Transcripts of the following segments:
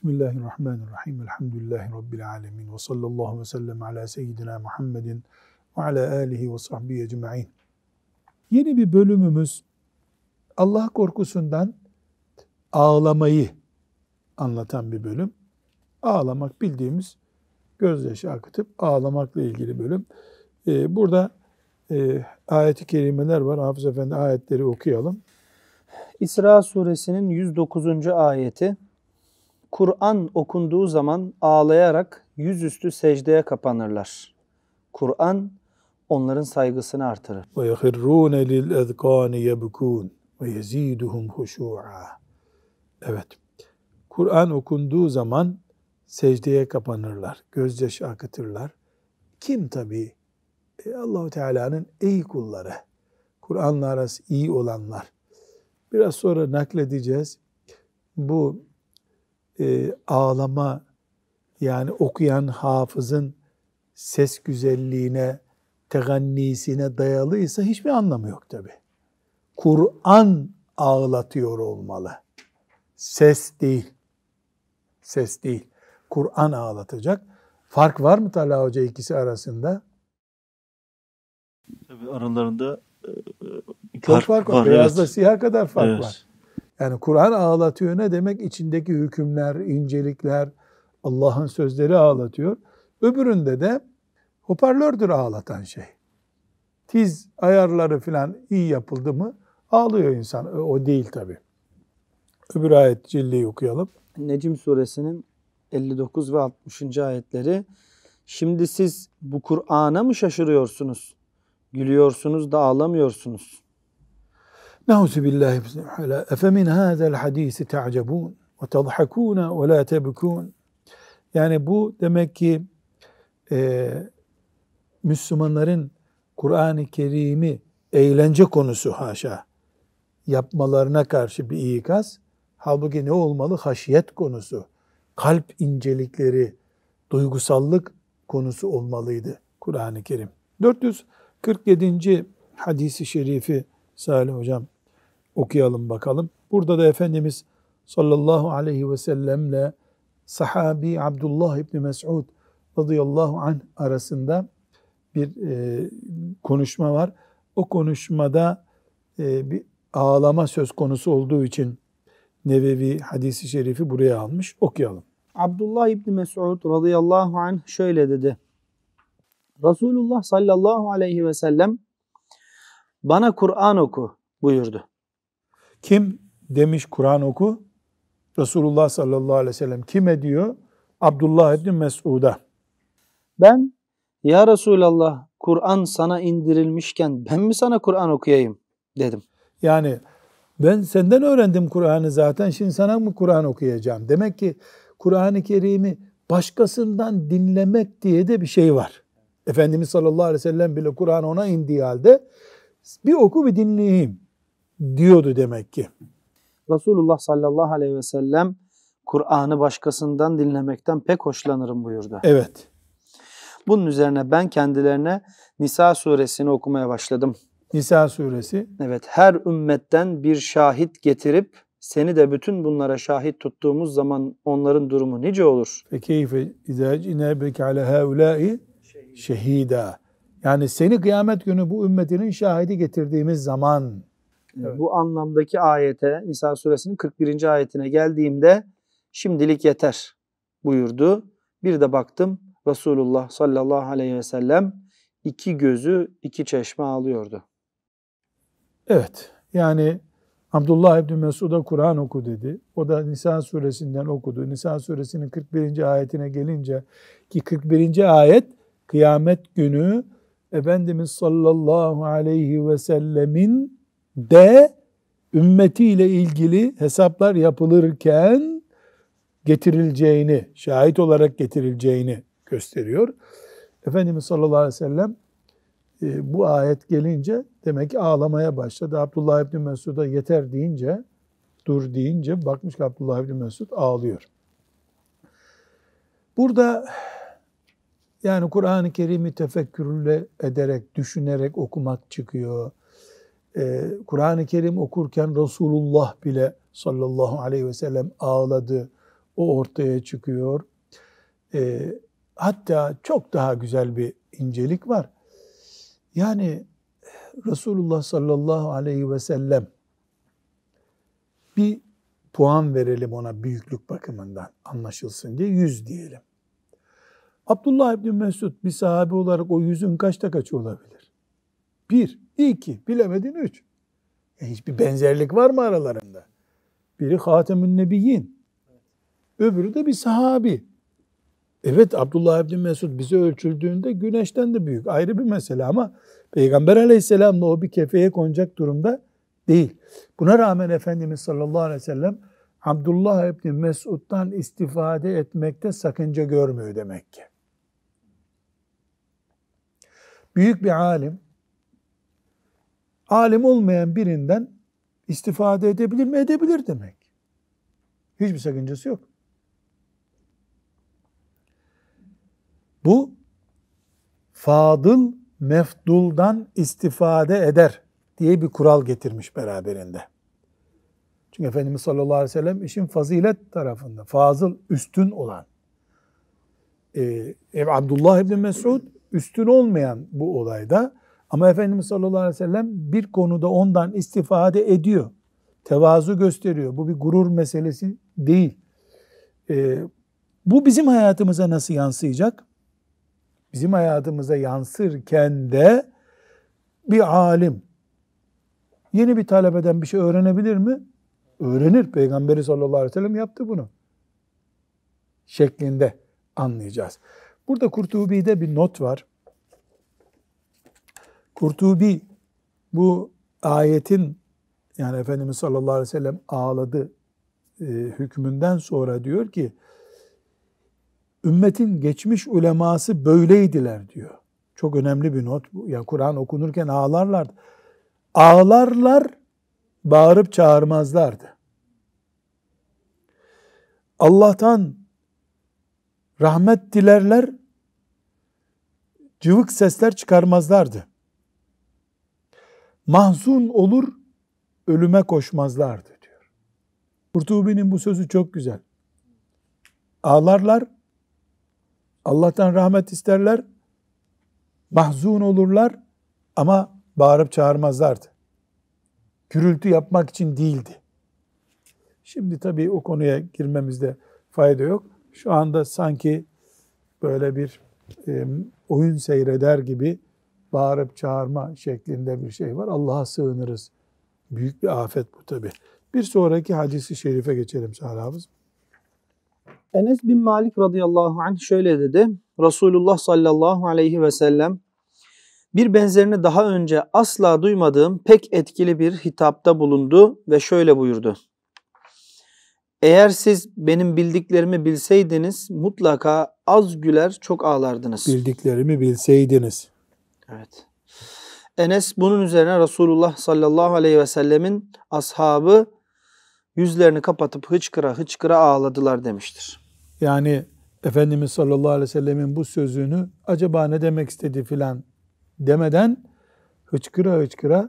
Bismillahirrahmanirrahim. Elhamdülillahi Rabbil alemin. Ve sallallahu ve sellem ala seyyidina Muhammedin ve ala alihi ve sahbihi ecma'in. Yeni bir bölümümüz Allah korkusundan ağlamayı anlatan bir bölüm. Ağlamak bildiğimiz gözyaşı akıtıp ağlamakla ilgili bölüm. Ee, burada e, ayet-i kerimeler var. Hafız Efendi ayetleri okuyalım. İsra suresinin 109. ayeti Kur'an okunduğu zaman ağlayarak yüzüstü secdeye kapanırlar. Kur'an onların saygısını artırır. Ve yehirrûne lil ezkâni yebkûn ve yezîduhum huşû'a. Evet. Kur'an okunduğu zaman secdeye kapanırlar, gözyaşı akıtırlar. Kim tabii? E, Allahu Teala'nın iyi kulları. Kur'an'la arası iyi olanlar. Biraz sonra nakledeceğiz. Bu e, ağlama yani okuyan hafızın ses güzelliğine, tegannisine dayalıysa hiçbir anlamı yok tabi. Kur'an ağlatıyor olmalı. Ses değil. Ses değil. Kur'an ağlatacak. Fark var mı Talha Hoca ikisi arasında? Tabii aralarında e, çok fark var. var Beyazla evet. siyah kadar fark evet. var. Yani Kur'an ağlatıyor ne demek? İçindeki hükümler, incelikler, Allah'ın sözleri ağlatıyor. Öbüründe de hoparlördür ağlatan şey. Tiz ayarları falan iyi yapıldı mı ağlıyor insan. O değil tabi. Öbür ayet cilliyi okuyalım. Necim suresinin 59 ve 60. ayetleri. Şimdi siz bu Kur'an'a mı şaşırıyorsunuz? Gülüyorsunuz da ağlamıyorsunuz. Nauzu billahi Efe min hâzel hadisi te'acebûn ve tadhakûne ve lâ tebkûn. Yani bu demek ki e, Müslümanların Kur'an-ı Kerim'i eğlence konusu haşa yapmalarına karşı bir ikaz. Halbuki ne olmalı? Haşiyet konusu, kalp incelikleri, duygusallık konusu olmalıydı Kur'an-ı Kerim. 447. hadisi şerifi Salih Hocam okuyalım bakalım. Burada da Efendimiz sallallahu aleyhi ve sellemle sahabi Abdullah İbni Mes'ud radıyallahu anh arasında bir e, konuşma var. O konuşmada e, bir ağlama söz konusu olduğu için Nevevi hadisi şerifi buraya almış. Okuyalım. Abdullah İbni Mes'ud radıyallahu anh şöyle dedi. Resulullah sallallahu aleyhi ve sellem bana Kur'an oku buyurdu. Kim demiş Kur'an oku? Resulullah sallallahu aleyhi ve sellem kime diyor? Abdullah ibn Mesud'a. Ben ya Resulallah Kur'an sana indirilmişken ben mi sana Kur'an okuyayım dedim. Yani ben senden öğrendim Kur'an'ı zaten şimdi sana mı Kur'an okuyacağım? Demek ki Kur'an-ı Kerim'i başkasından dinlemek diye de bir şey var. Efendimiz sallallahu aleyhi ve sellem bile Kur'an ona indiği halde bir oku bir dinleyeyim diyordu demek ki. Resulullah sallallahu aleyhi ve sellem Kur'an'ı başkasından dinlemekten pek hoşlanırım buyurdu. Evet. Bunun üzerine ben kendilerine Nisa suresini okumaya başladım. Nisa suresi. Evet, her ümmetten bir şahit getirip seni de bütün bunlara şahit tuttuğumuz zaman onların durumu nice olur. Fekeyfe izâ cinâbeke alâ hâulâi şehîdâ. Yani seni kıyamet günü bu ümmetinin şahidi getirdiğimiz zaman Evet. Bu anlamdaki ayete Nisa suresinin 41. ayetine geldiğimde şimdilik yeter buyurdu. Bir de baktım Resulullah sallallahu aleyhi ve sellem iki gözü iki çeşme ağlıyordu. Evet yani Abdullah İbni Mesud'a Kur'an oku dedi. O da Nisa suresinden okudu. Nisa suresinin 41. ayetine gelince ki 41. ayet kıyamet günü Efendimiz sallallahu aleyhi ve sellemin de ümmetiyle ilgili hesaplar yapılırken getirileceğini, şahit olarak getirileceğini gösteriyor. Efendimiz sallallahu aleyhi ve sellem e, bu ayet gelince demek ki ağlamaya başladı. Abdullah İbni Mesud'a yeter deyince, dur deyince bakmış ki Abdullah İbni Mesud ağlıyor. Burada yani Kur'an-ı Kerim'i tefekkürle ederek, düşünerek okumak çıkıyor e, Kur'an-ı Kerim okurken Resulullah bile sallallahu aleyhi ve sellem ağladı. o ortaya çıkıyor. E, hatta çok daha güzel bir incelik var. Yani Resulullah sallallahu aleyhi ve sellem bir puan verelim ona büyüklük bakımından anlaşılsın diye yüz diyelim. Abdullah İbni Mesud bir sahabe olarak o yüzün kaçta kaçı olabilir? Bir, iki, bilemedin üç. E hiçbir benzerlik var mı aralarında? Biri Hatemün Nebiyyin. Öbürü de bir sahabi. Evet Abdullah İbni Mesud bize ölçüldüğünde güneşten de büyük. Ayrı bir mesele ama Peygamber aleyhisselamla o bir kefeye konacak durumda değil. Buna rağmen Efendimiz sallallahu aleyhi ve sellem Abdullah İbni Mesud'dan istifade etmekte sakınca görmüyor demek ki. Büyük bir alim, alim olmayan birinden istifade edebilir mi? Edebilir demek. Hiçbir sakıncası yok. Bu fadıl mefduldan istifade eder diye bir kural getirmiş beraberinde. Çünkü Efendimiz sallallahu aleyhi ve sellem işin fazilet tarafında, fazıl, üstün olan. Ee, Abdullah İbni Mesud üstün olmayan bu olayda ama Efendimiz sallallahu aleyhi ve sellem bir konuda ondan istifade ediyor. Tevazu gösteriyor. Bu bir gurur meselesi değil. Ee, bu bizim hayatımıza nasıl yansıyacak? Bizim hayatımıza yansırken de bir alim yeni bir talebeden bir şey öğrenebilir mi? Öğrenir. Peygamberi sallallahu aleyhi ve sellem yaptı bunu. Şeklinde anlayacağız. Burada Kurtubi'de bir not var. Kurtubi bu ayetin yani Efendimiz sallallahu aleyhi ve sellem ağladı e, hükmünden sonra diyor ki ümmetin geçmiş uleması böyleydiler diyor. Çok önemli bir not bu. Yani Kur'an okunurken ağlarlar. Ağlarlar, bağırıp çağırmazlardı. Allah'tan rahmet dilerler, cıvık sesler çıkarmazlardı. Mahzun olur, ölüme koşmazlardı diyor. Kurtubi'nin bu sözü çok güzel. Ağlarlar, Allah'tan rahmet isterler, mahzun olurlar ama bağırıp çağırmazlardı. Gürültü yapmak için değildi. Şimdi tabii o konuya girmemizde fayda yok. Şu anda sanki böyle bir e, oyun seyreder gibi bağırıp çağırma şeklinde bir şey var. Allah'a sığınırız. Büyük bir afet bu tabii. Bir sonraki hadisi şerife geçelim Salih Hafız. Enes bin Malik radıyallahu anh şöyle dedi. Resulullah sallallahu aleyhi ve sellem bir benzerini daha önce asla duymadığım pek etkili bir hitapta bulundu ve şöyle buyurdu. Eğer siz benim bildiklerimi bilseydiniz mutlaka az güler çok ağlardınız. Bildiklerimi bilseydiniz. Evet. Enes bunun üzerine Resulullah sallallahu aleyhi ve sellemin ashabı yüzlerini kapatıp hıçkıra hıçkıra ağladılar demiştir. Yani Efendimiz sallallahu aleyhi ve sellemin bu sözünü acaba ne demek istedi filan demeden hıçkıra hıçkıra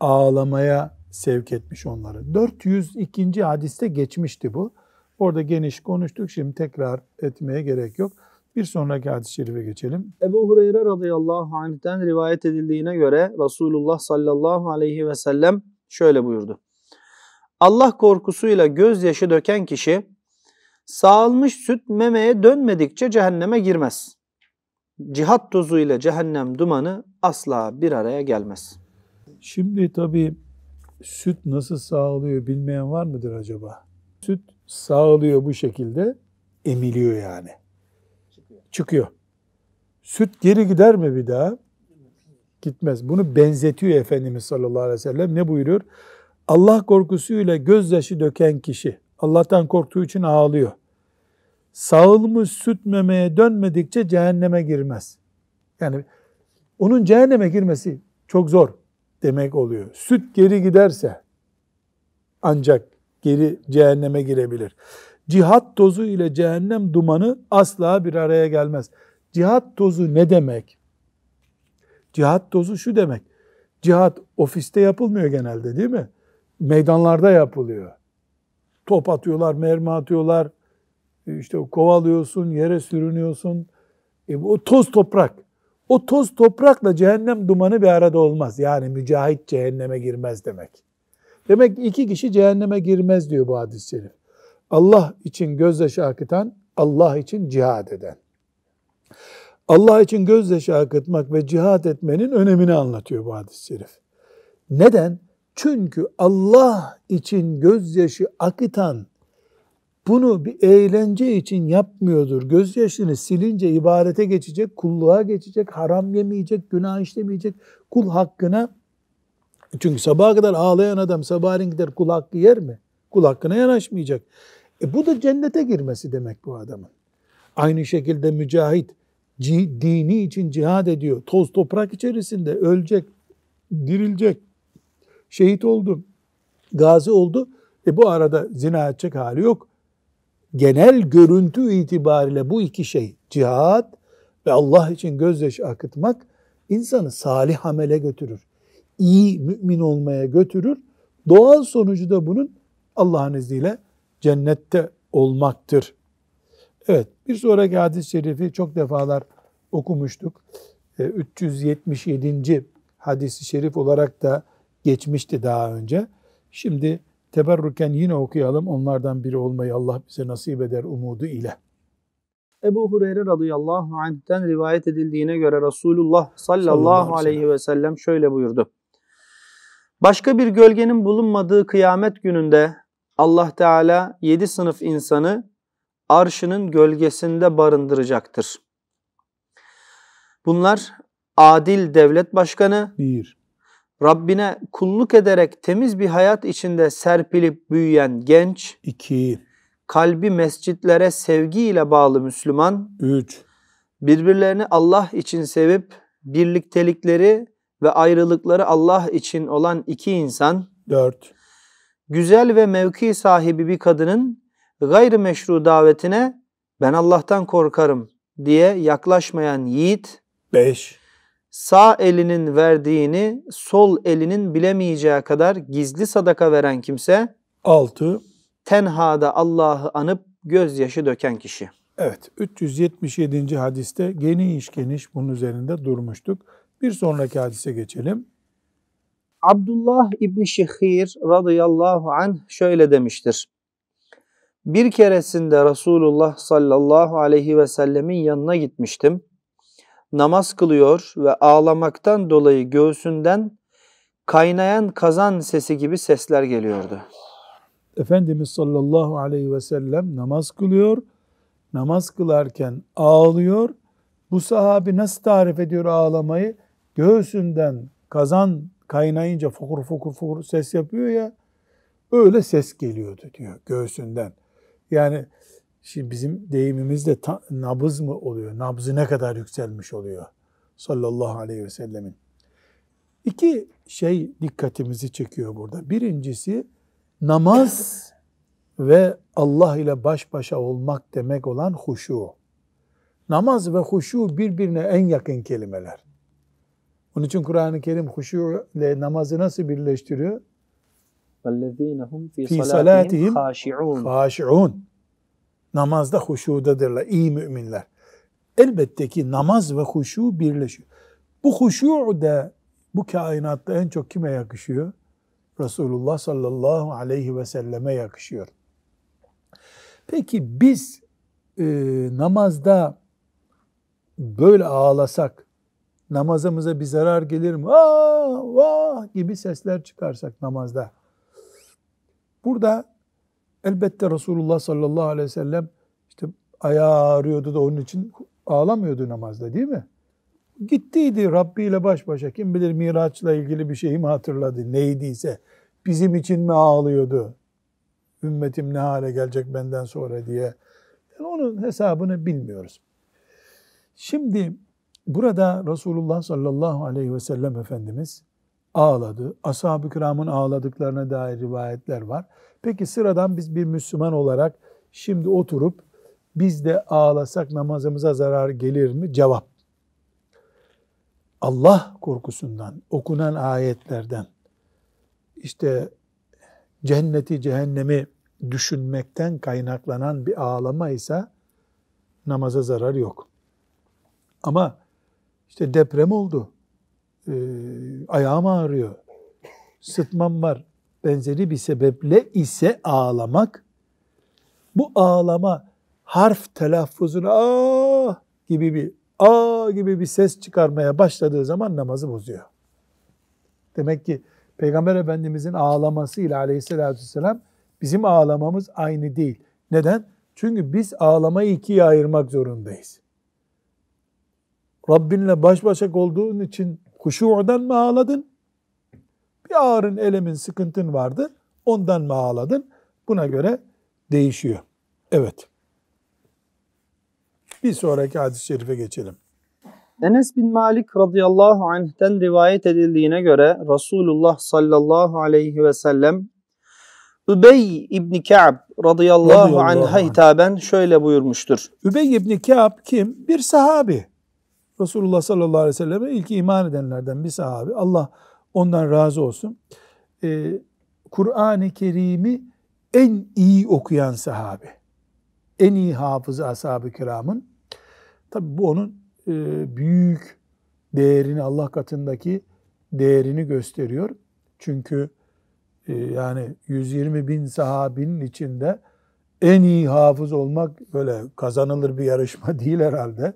ağlamaya sevk etmiş onları. 402. hadiste geçmişti bu. Orada geniş konuştuk. Şimdi tekrar etmeye gerek yok. Bir sonraki hadis-i şerife geçelim. Ebu Hureyre radıyallahu anh'ten rivayet edildiğine göre Resulullah sallallahu aleyhi ve sellem şöyle buyurdu. Allah korkusuyla gözyaşı döken kişi sağılmış süt memeye dönmedikçe cehenneme girmez. Cihat tozu ile cehennem dumanı asla bir araya gelmez. Şimdi tabii süt nasıl sağlıyor bilmeyen var mıdır acaba? Süt sağlıyor bu şekilde emiliyor yani. Çıkıyor. Süt geri gider mi bir daha? Gitmez. Bunu benzetiyor Efendimiz sallallahu aleyhi ve sellem. Ne buyuruyor? Allah korkusuyla gözyaşı döken kişi Allah'tan korktuğu için ağlıyor. Sağılmış süt memeye dönmedikçe cehenneme girmez. Yani onun cehenneme girmesi çok zor demek oluyor. Süt geri giderse ancak geri cehenneme girebilir. Cihat tozu ile cehennem dumanı asla bir araya gelmez. Cihat tozu ne demek? Cihat tozu şu demek. Cihat ofiste yapılmıyor genelde değil mi? Meydanlarda yapılıyor. Top atıyorlar, mermi atıyorlar, işte kovalıyorsun, yere sürünüyorsun. E, o toz toprak. O toz toprakla cehennem dumanı bir arada olmaz. Yani mücahit cehenneme girmez demek. Demek ki iki kişi cehenneme girmez diyor bu hadis-i şerif. Allah için gözyaşı akıtan, Allah için cihad eden. Allah için gözyaşı akıtmak ve cihad etmenin önemini anlatıyor bu hadis-i şerif. Neden? Çünkü Allah için gözyaşı akıtan bunu bir eğlence için yapmıyordur. Gözyaşını silince ibadete geçecek, kulluğa geçecek, haram yemeyecek, günah işlemeyecek, kul hakkına çünkü sabaha kadar ağlayan adam sabahleyin gider kul hakkı yer mi? Kul hakkına yanaşmayacak. E bu da cennete girmesi demek bu adamın. Aynı şekilde mücahit dini için cihad ediyor. Toz toprak içerisinde ölecek, dirilecek. Şehit oldu, gazi oldu. E bu arada zina edecek hali yok. Genel görüntü itibariyle bu iki şey cihad ve Allah için gözyaşı akıtmak insanı salih amele götürür. İyi mümin olmaya götürür. Doğal sonucu da bunun Allah'ın izniyle cennette olmaktır. Evet bir sonraki hadis-i şerifi çok defalar okumuştuk. 377. E, hadis-i şerif olarak da geçmişti daha önce. Şimdi teberruken yine okuyalım. Onlardan biri olmayı Allah bize nasip eder umudu ile. Ebu Hureyre radıyallahu anh'ten rivayet edildiğine göre Resulullah sallallahu, sallallahu aleyhi ve sellem şöyle buyurdu. Başka bir gölgenin bulunmadığı kıyamet gününde Allah Teala yedi sınıf insanı arşının gölgesinde barındıracaktır. Bunlar adil devlet başkanı, bir. Rabbine kulluk ederek temiz bir hayat içinde serpilip büyüyen genç, iki. Kalbi mescitlere sevgiyle bağlı Müslüman, üç. Birbirlerini Allah için sevip birliktelikleri ve ayrılıkları Allah için olan iki insan, dört güzel ve mevki sahibi bir kadının gayrimeşru davetine ben Allah'tan korkarım diye yaklaşmayan yiğit 5. Sağ elinin verdiğini sol elinin bilemeyeceği kadar gizli sadaka veren kimse 6. Tenhada Allah'ı anıp gözyaşı döken kişi. Evet 377. hadiste geniş geniş bunun üzerinde durmuştuk. Bir sonraki hadise geçelim. Abdullah İbni Şehir radıyallahu anh şöyle demiştir. Bir keresinde Resulullah sallallahu aleyhi ve sellemin yanına gitmiştim. Namaz kılıyor ve ağlamaktan dolayı göğsünden kaynayan kazan sesi gibi sesler geliyordu. Efendimiz sallallahu aleyhi ve sellem namaz kılıyor. Namaz kılarken ağlıyor. Bu sahabi nasıl tarif ediyor ağlamayı? Göğsünden kazan kaynayınca fokur fokur fokur ses yapıyor ya öyle ses geliyordu diyor göğsünden. Yani şimdi bizim deyimimizde ta, nabız mı oluyor? Nabzı ne kadar yükselmiş oluyor? Sallallahu aleyhi ve sellemin. İki şey dikkatimizi çekiyor burada. Birincisi namaz ve Allah ile baş başa olmak demek olan huşu. Namaz ve huşu birbirine en yakın kelimeler. Onun için Kur'an-ı Kerim huşu ile namazı nasıl birleştiriyor? وَالَّذ۪ينَ هُمْ ف۪ي صَلَاتِهِمْ خَاشِعُونَ Namazda huşudadırlar, iyi müminler. Elbette ki namaz ve huşu birleşiyor. Bu huşu da bu kainatta en çok kime yakışıyor? Resulullah sallallahu aleyhi ve selleme yakışıyor. Peki biz e, namazda böyle ağlasak, namazımıza bir zarar gelir mi? Aa, vah gibi sesler çıkarsak namazda. Burada elbette Resulullah sallallahu aleyhi ve sellem işte ayağı ağrıyordu da onun için ağlamıyordu namazda değil mi? Gittiydi Rabbi ile baş başa. Kim bilir Miraç'la ilgili bir şeyi mi hatırladı? Neydiyse. Bizim için mi ağlıyordu? Ümmetim ne hale gelecek benden sonra diye. Yani onun hesabını bilmiyoruz. Şimdi Burada Resulullah sallallahu aleyhi ve sellem Efendimiz ağladı. Ashab-ı kiramın ağladıklarına dair rivayetler var. Peki sıradan biz bir Müslüman olarak şimdi oturup biz de ağlasak namazımıza zarar gelir mi? Cevap. Allah korkusundan, okunan ayetlerden, işte cenneti, cehennemi düşünmekten kaynaklanan bir ağlama ise namaza zarar yok. Ama işte deprem oldu, e, ayağım ağrıyor, sıtmam var benzeri bir sebeple ise ağlamak, bu ağlama harf telaffuzuna ah gibi bir aa gibi bir ses çıkarmaya başladığı zaman namazı bozuyor. Demek ki Peygamber Efendimizin ağlamasıyla aleyhissalatü vesselam bizim ağlamamız aynı değil. Neden? Çünkü biz ağlamayı ikiye ayırmak zorundayız. Rabbinle baş başa olduğun için kuşu'dan mı ağladın? Bir ağrın, elemin, sıkıntın vardı. Ondan mı ağladın? Buna göre değişiyor. Evet. Bir sonraki hadis-i şerife geçelim. Enes bin Malik radıyallahu anh'ten rivayet edildiğine göre Resulullah sallallahu aleyhi ve sellem Übey İbni Ka'b radıyallahu, radıyallahu anh'a hitaben şöyle buyurmuştur. Übey İbni Ka'b kim? Bir sahabi. Resulullah sallallahu aleyhi ve selleme ilk iman edenlerden bir sahabi. Allah ondan razı olsun. Ee, Kur'an-ı Kerim'i en iyi okuyan sahabi. En iyi hafızı ashab-ı kiramın. Tabi bu onun e, büyük değerini Allah katındaki değerini gösteriyor. Çünkü e, yani 120 bin sahabinin içinde en iyi hafız olmak böyle kazanılır bir yarışma değil herhalde.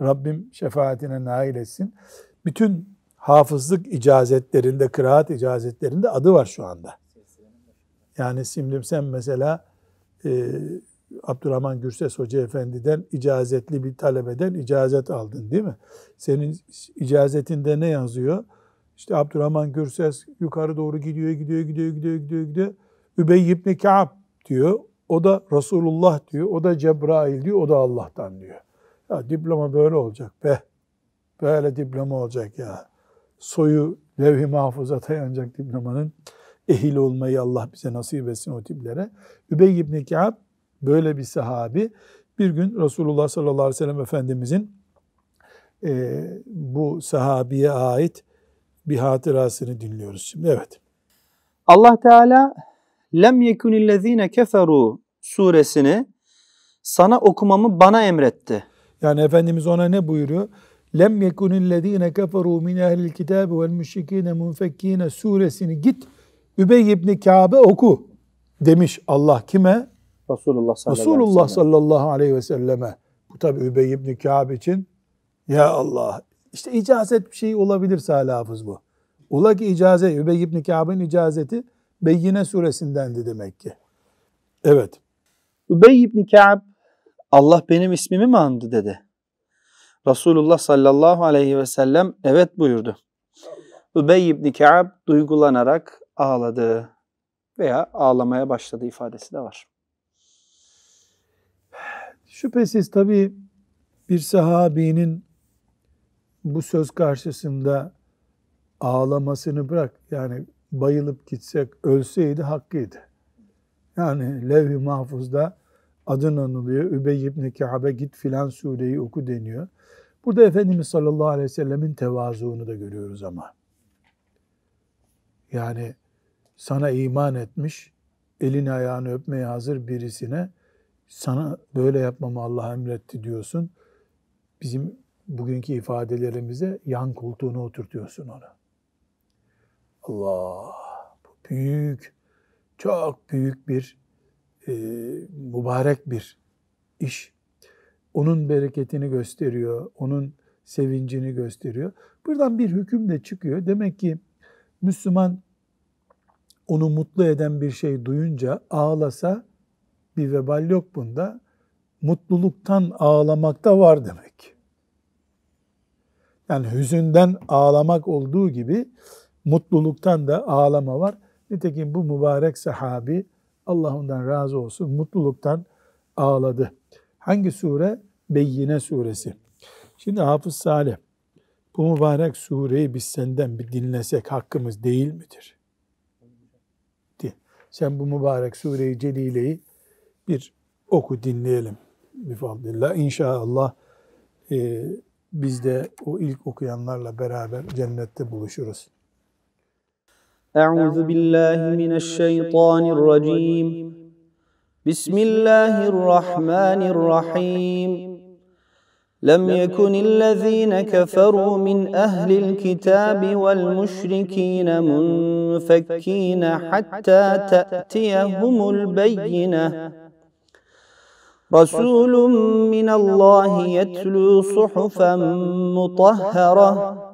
Rabbim şefaatine nail etsin. Bütün hafızlık icazetlerinde, kıraat icazetlerinde adı var şu anda. Yani şimdi sen mesela e, Abdurrahman Gürses Hoca Efendi'den icazetli bir talebeden icazet aldın değil mi? Senin icazetinde ne yazıyor? İşte Abdurrahman Gürses yukarı doğru gidiyor, gidiyor, gidiyor, gidiyor, gidiyor, gidiyor. Übey ibn Ka'b diyor. O da Resulullah diyor. O da Cebrail diyor. O da Allah'tan diyor. Ya diploma böyle olacak be. Böyle diploma olacak ya. Soyu levh-i mahfuza dayanacak diplomanın ehil olmayı Allah bize nasip etsin o tiplere. Übey ibn Ka'b böyle bir sahabi bir gün Resulullah sallallahu aleyhi ve sellem Efendimizin e, bu sahabiye ait bir hatırasını dinliyoruz şimdi. Evet. Allah Teala lem yekunillezine keferu suresini sana okumamı bana emretti. Yani Efendimiz ona ne buyuruyor? Lem yekunillezine keferu min ehlil kitabi vel müşrikine munfekkine suresini git Übey ibn Kâbe oku demiş Allah kime? Resulullah sallallahu, Resulullah sallallahu aleyhi ve selleme. Bu tabi Übey ibn Kâb için ya Allah işte icazet bir şey olabilir Salih Hafız bu. Ola ki icazet, Übey ibn Kâb'ın icazeti Beyyine suresindendi demek ki. Evet. Übey ibn Kâb Allah benim ismimi mi andı dedi. Resulullah sallallahu aleyhi ve sellem evet buyurdu. Übey ibn Kâb duygulanarak ağladı veya ağlamaya başladı ifadesi de var. Şüphesiz tabi bir sahabinin bu söz karşısında ağlamasını bırak. Yani bayılıp gitsek, ölseydi hakkıydı. Yani levh-i mahfuzda adın anılıyor. Übey ibn Ka'be git filan sureyi oku deniyor. Burada Efendimiz sallallahu aleyhi ve sellemin tevazuunu da görüyoruz ama. Yani sana iman etmiş, elini ayağını öpmeye hazır birisine sana böyle yapmamı Allah emretti diyorsun. Bizim bugünkü ifadelerimize yan koltuğuna oturtuyorsun onu. Allah bu büyük, çok büyük bir e, mübarek bir iş. Onun bereketini gösteriyor, onun sevincini gösteriyor. Buradan bir hüküm de çıkıyor. Demek ki Müslüman onu mutlu eden bir şey duyunca ağlasa bir vebal yok bunda. Mutluluktan ağlamakta var demek. Yani hüzünden ağlamak olduğu gibi mutluluktan da ağlama var. Nitekim bu mübarek sahabi Allah ondan razı olsun mutluluktan ağladı. Hangi sure? Beyyine suresi. Şimdi Hafız Salih bu mübarek sureyi biz senden bir dinlesek hakkımız değil midir? Sen bu mübarek sure-i celileyi bir oku dinleyelim. Bifadlillah. İnşallah e, biz de o ilk okuyanlarla beraber cennette buluşuruz. Euzu billahi mineşşeytanirracim. بسم الله الرحمن الرحيم. لم يكن الذين كفروا من أهل الكتاب والمشركين منفكين حتى تأتيهم البينة. رسول من الله يتلو صحفا مطهرة.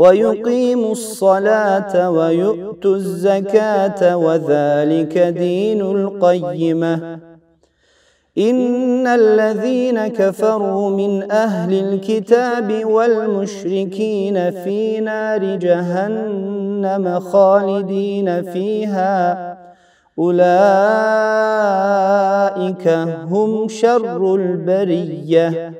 ويقيموا الصلاة ويؤتوا الزكاة وذلك دين القيمة. إن الذين كفروا من أهل الكتاب والمشركين في نار جهنم خالدين فيها. أولئك هم شر البرية.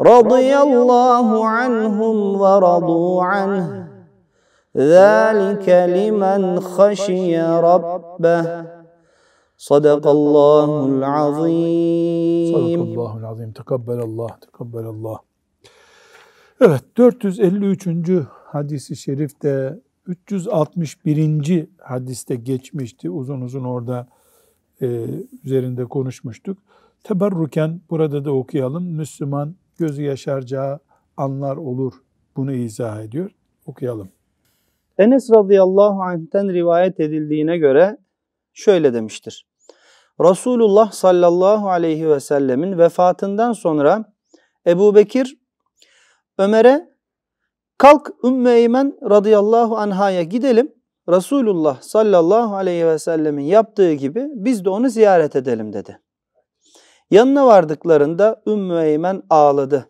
رضي الله عنهم ورضوا عنه ذلك لمن خشي ربه صدق الله العظيم صدق الله العظيم تكبل الله تكبل الله Evet 453. hadisi şerifte 361. hadiste geçmişti. Uzun uzun orada e, üzerinde konuşmuştuk. Teberruken burada da okuyalım. Müslüman gözü yaşaracağı anlar olur. Bunu izah ediyor. Okuyalım. Enes radıyallahu anh'ten rivayet edildiğine göre şöyle demiştir. Resulullah sallallahu aleyhi ve sellemin vefatından sonra Ebu Bekir Ömer'e kalk Ümmü Eymen radıyallahu anhaya gidelim. Resulullah sallallahu aleyhi ve sellemin yaptığı gibi biz de onu ziyaret edelim dedi. Yanına vardıklarında Ümmü Eymen ağladı.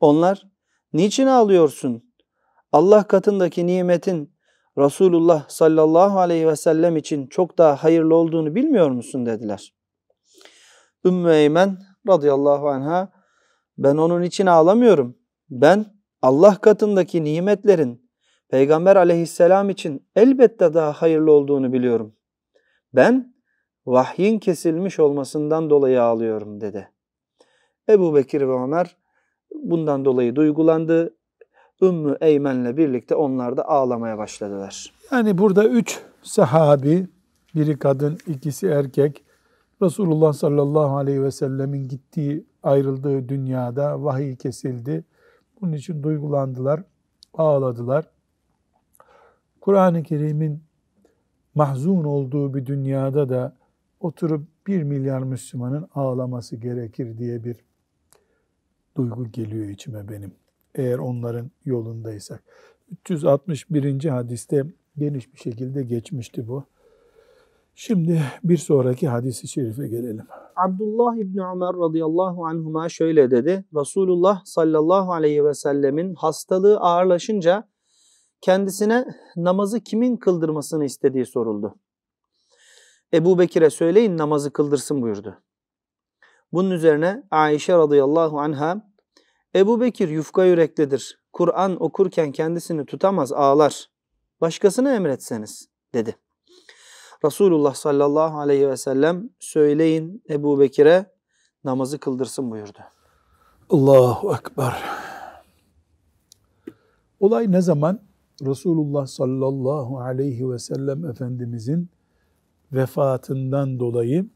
Onlar, niçin ağlıyorsun? Allah katındaki nimetin Resulullah sallallahu aleyhi ve sellem için çok daha hayırlı olduğunu bilmiyor musun dediler. Ümmü Eymen radıyallahu anha ben onun için ağlamıyorum. Ben Allah katındaki nimetlerin Peygamber aleyhisselam için elbette daha hayırlı olduğunu biliyorum. Ben vahyin kesilmiş olmasından dolayı ağlıyorum dedi. Ebu Bekir ve Ömer bundan dolayı duygulandı. Ümmü Eymen'le birlikte onlar da ağlamaya başladılar. Yani burada üç sahabi, biri kadın, ikisi erkek, Resulullah sallallahu aleyhi ve sellemin gittiği, ayrıldığı dünyada vahiy kesildi. Bunun için duygulandılar, ağladılar. Kur'an-ı Kerim'in mahzun olduğu bir dünyada da oturup bir milyar Müslümanın ağlaması gerekir diye bir duygu geliyor içime benim. Eğer onların yolundaysak. 361. hadiste geniş bir şekilde geçmişti bu. Şimdi bir sonraki hadisi şerife gelelim. Abdullah İbni Ömer radıyallahu anhuma şöyle dedi. Resulullah sallallahu aleyhi ve sellemin hastalığı ağırlaşınca kendisine namazı kimin kıldırmasını istediği soruldu. Ebu Bekir'e söyleyin namazı kıldırsın buyurdu. Bunun üzerine Ayşe radıyallahu anha Ebu Bekir yufka yüreklidir. Kur'an okurken kendisini tutamaz ağlar. Başkasına emretseniz dedi. Resulullah sallallahu aleyhi ve sellem söyleyin Ebu Bekir'e namazı kıldırsın buyurdu. Allahu Ekber. Olay ne zaman? Resulullah sallallahu aleyhi ve sellem Efendimizin vefatından dolayı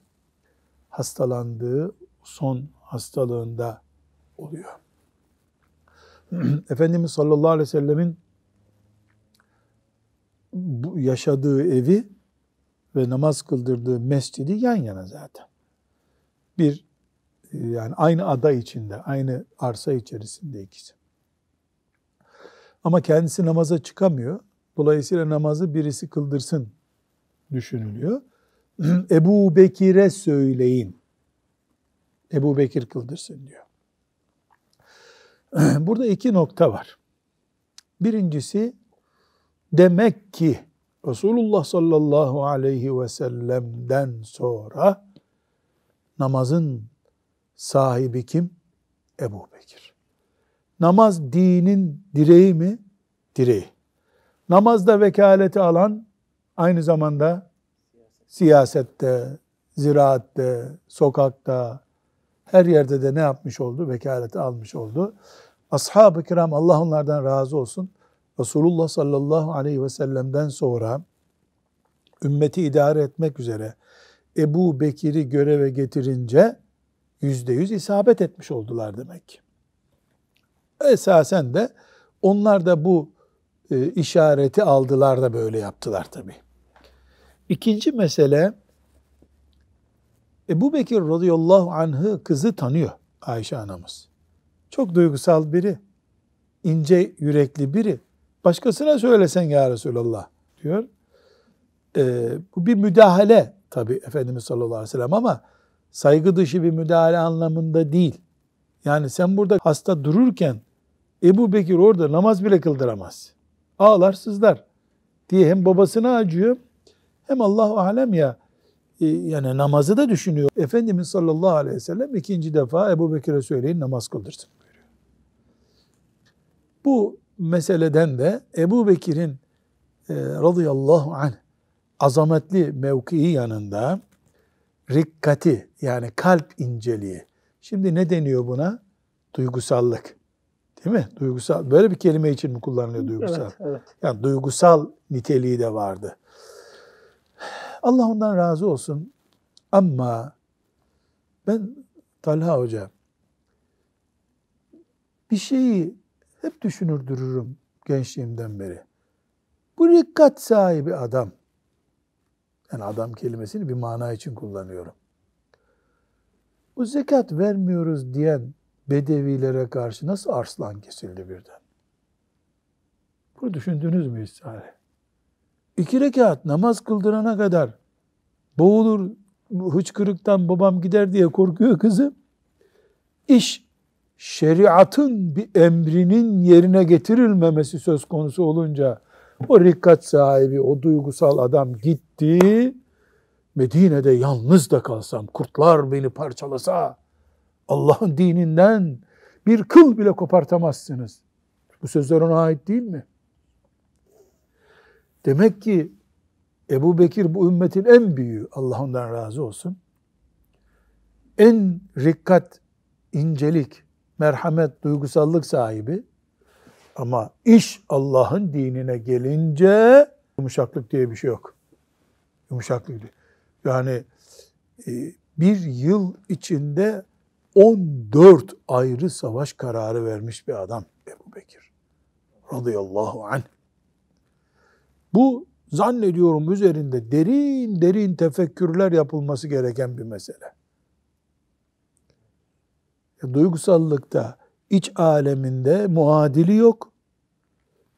hastalandığı son hastalığında oluyor. Efendimiz sallallahu aleyhi ve sellemin bu yaşadığı evi ve namaz kıldırdığı mescidi yan yana zaten. Bir e, yani aynı ada içinde, aynı arsa içerisinde ikisi. Ama kendisi namaza çıkamıyor. Dolayısıyla namazı birisi kıldırsın düşünülüyor. Ebu Bekir'e söyleyin. Ebu Bekir kıldırsın diyor. Burada iki nokta var. Birincisi demek ki Resulullah sallallahu aleyhi ve sellem'den sonra namazın sahibi kim? Ebu Bekir. Namaz dinin direği mi? Direği. Namazda vekaleti alan aynı zamanda siyasette, ziraatte, sokakta, her yerde de ne yapmış oldu? Vekaleti almış oldu. Ashab-ı kiram Allah onlardan razı olsun. Resulullah sallallahu aleyhi ve sellem'den sonra ümmeti idare etmek üzere Ebu Bekir'i göreve getirince yüzde yüz isabet etmiş oldular demek. Esasen de onlar da bu e, işareti aldılar da böyle yaptılar tabi. İkinci mesele Ebu Bekir radıyallahu anh'ı kızı tanıyor Ayşe anamız. Çok duygusal biri, ince yürekli biri. Başkasına söylesen ya Resulallah diyor. Ee, bu bir müdahale tabi Efendimiz sallallahu aleyhi ve sellem ama saygı dışı bir müdahale anlamında değil. Yani sen burada hasta dururken Ebu Bekir orada namaz bile kıldıramaz. Ağlar sızlar diye hem babasına acıyor hem Allahu alem ya e, yani namazı da düşünüyor. Efendimiz sallallahu aleyhi ve sellem ikinci defa Ebu Bekir'e söyleyin namaz kıldırsın buyuruyor. Bu meseleden de Ebu Bekir'in e, radıyallahu anh azametli mevkii yanında rikkati yani kalp inceliği. Şimdi ne deniyor buna? Duygusallık. Değil mi? Duygusal. Böyle bir kelime için mi kullanılıyor duygusal? Evet, evet. Yani duygusal niteliği de vardı. Allah ondan razı olsun. Ama ben Talha Hoca bir şeyi hep düşünür dururum gençliğimden beri. Bu rikkat sahibi adam, yani adam kelimesini bir mana için kullanıyorum. Bu zekat vermiyoruz diyen bedevilere karşı nasıl arslan kesildi birden? Bunu düşündünüz mü hiç? İki rekat namaz kıldırana kadar boğulur, hıçkırıktan babam gider diye korkuyor kızı. İş şeriatın bir emrinin yerine getirilmemesi söz konusu olunca o rikkat sahibi, o duygusal adam gitti. Medine'de yalnız da kalsam, kurtlar beni parçalasa, Allah'ın dininden bir kıl bile kopartamazsınız. Bu sözler ona ait değil mi? Demek ki Ebu Bekir bu ümmetin en büyüğü, Allah ondan razı olsun. En rikkat, incelik, merhamet, duygusallık sahibi. Ama iş Allah'ın dinine gelince yumuşaklık diye bir şey yok. Yumuşaklık diye. Yani e, bir yıl içinde 14 ayrı savaş kararı vermiş bir adam Ebu Bekir. Radıyallahu anh. Bu zannediyorum üzerinde derin derin tefekkürler yapılması gereken bir mesele. Duygusallıkta, iç aleminde muadili yok.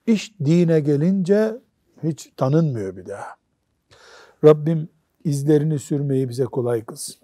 İş dine gelince hiç tanınmıyor bir daha. Rabbim izlerini sürmeyi bize kolay kılsın.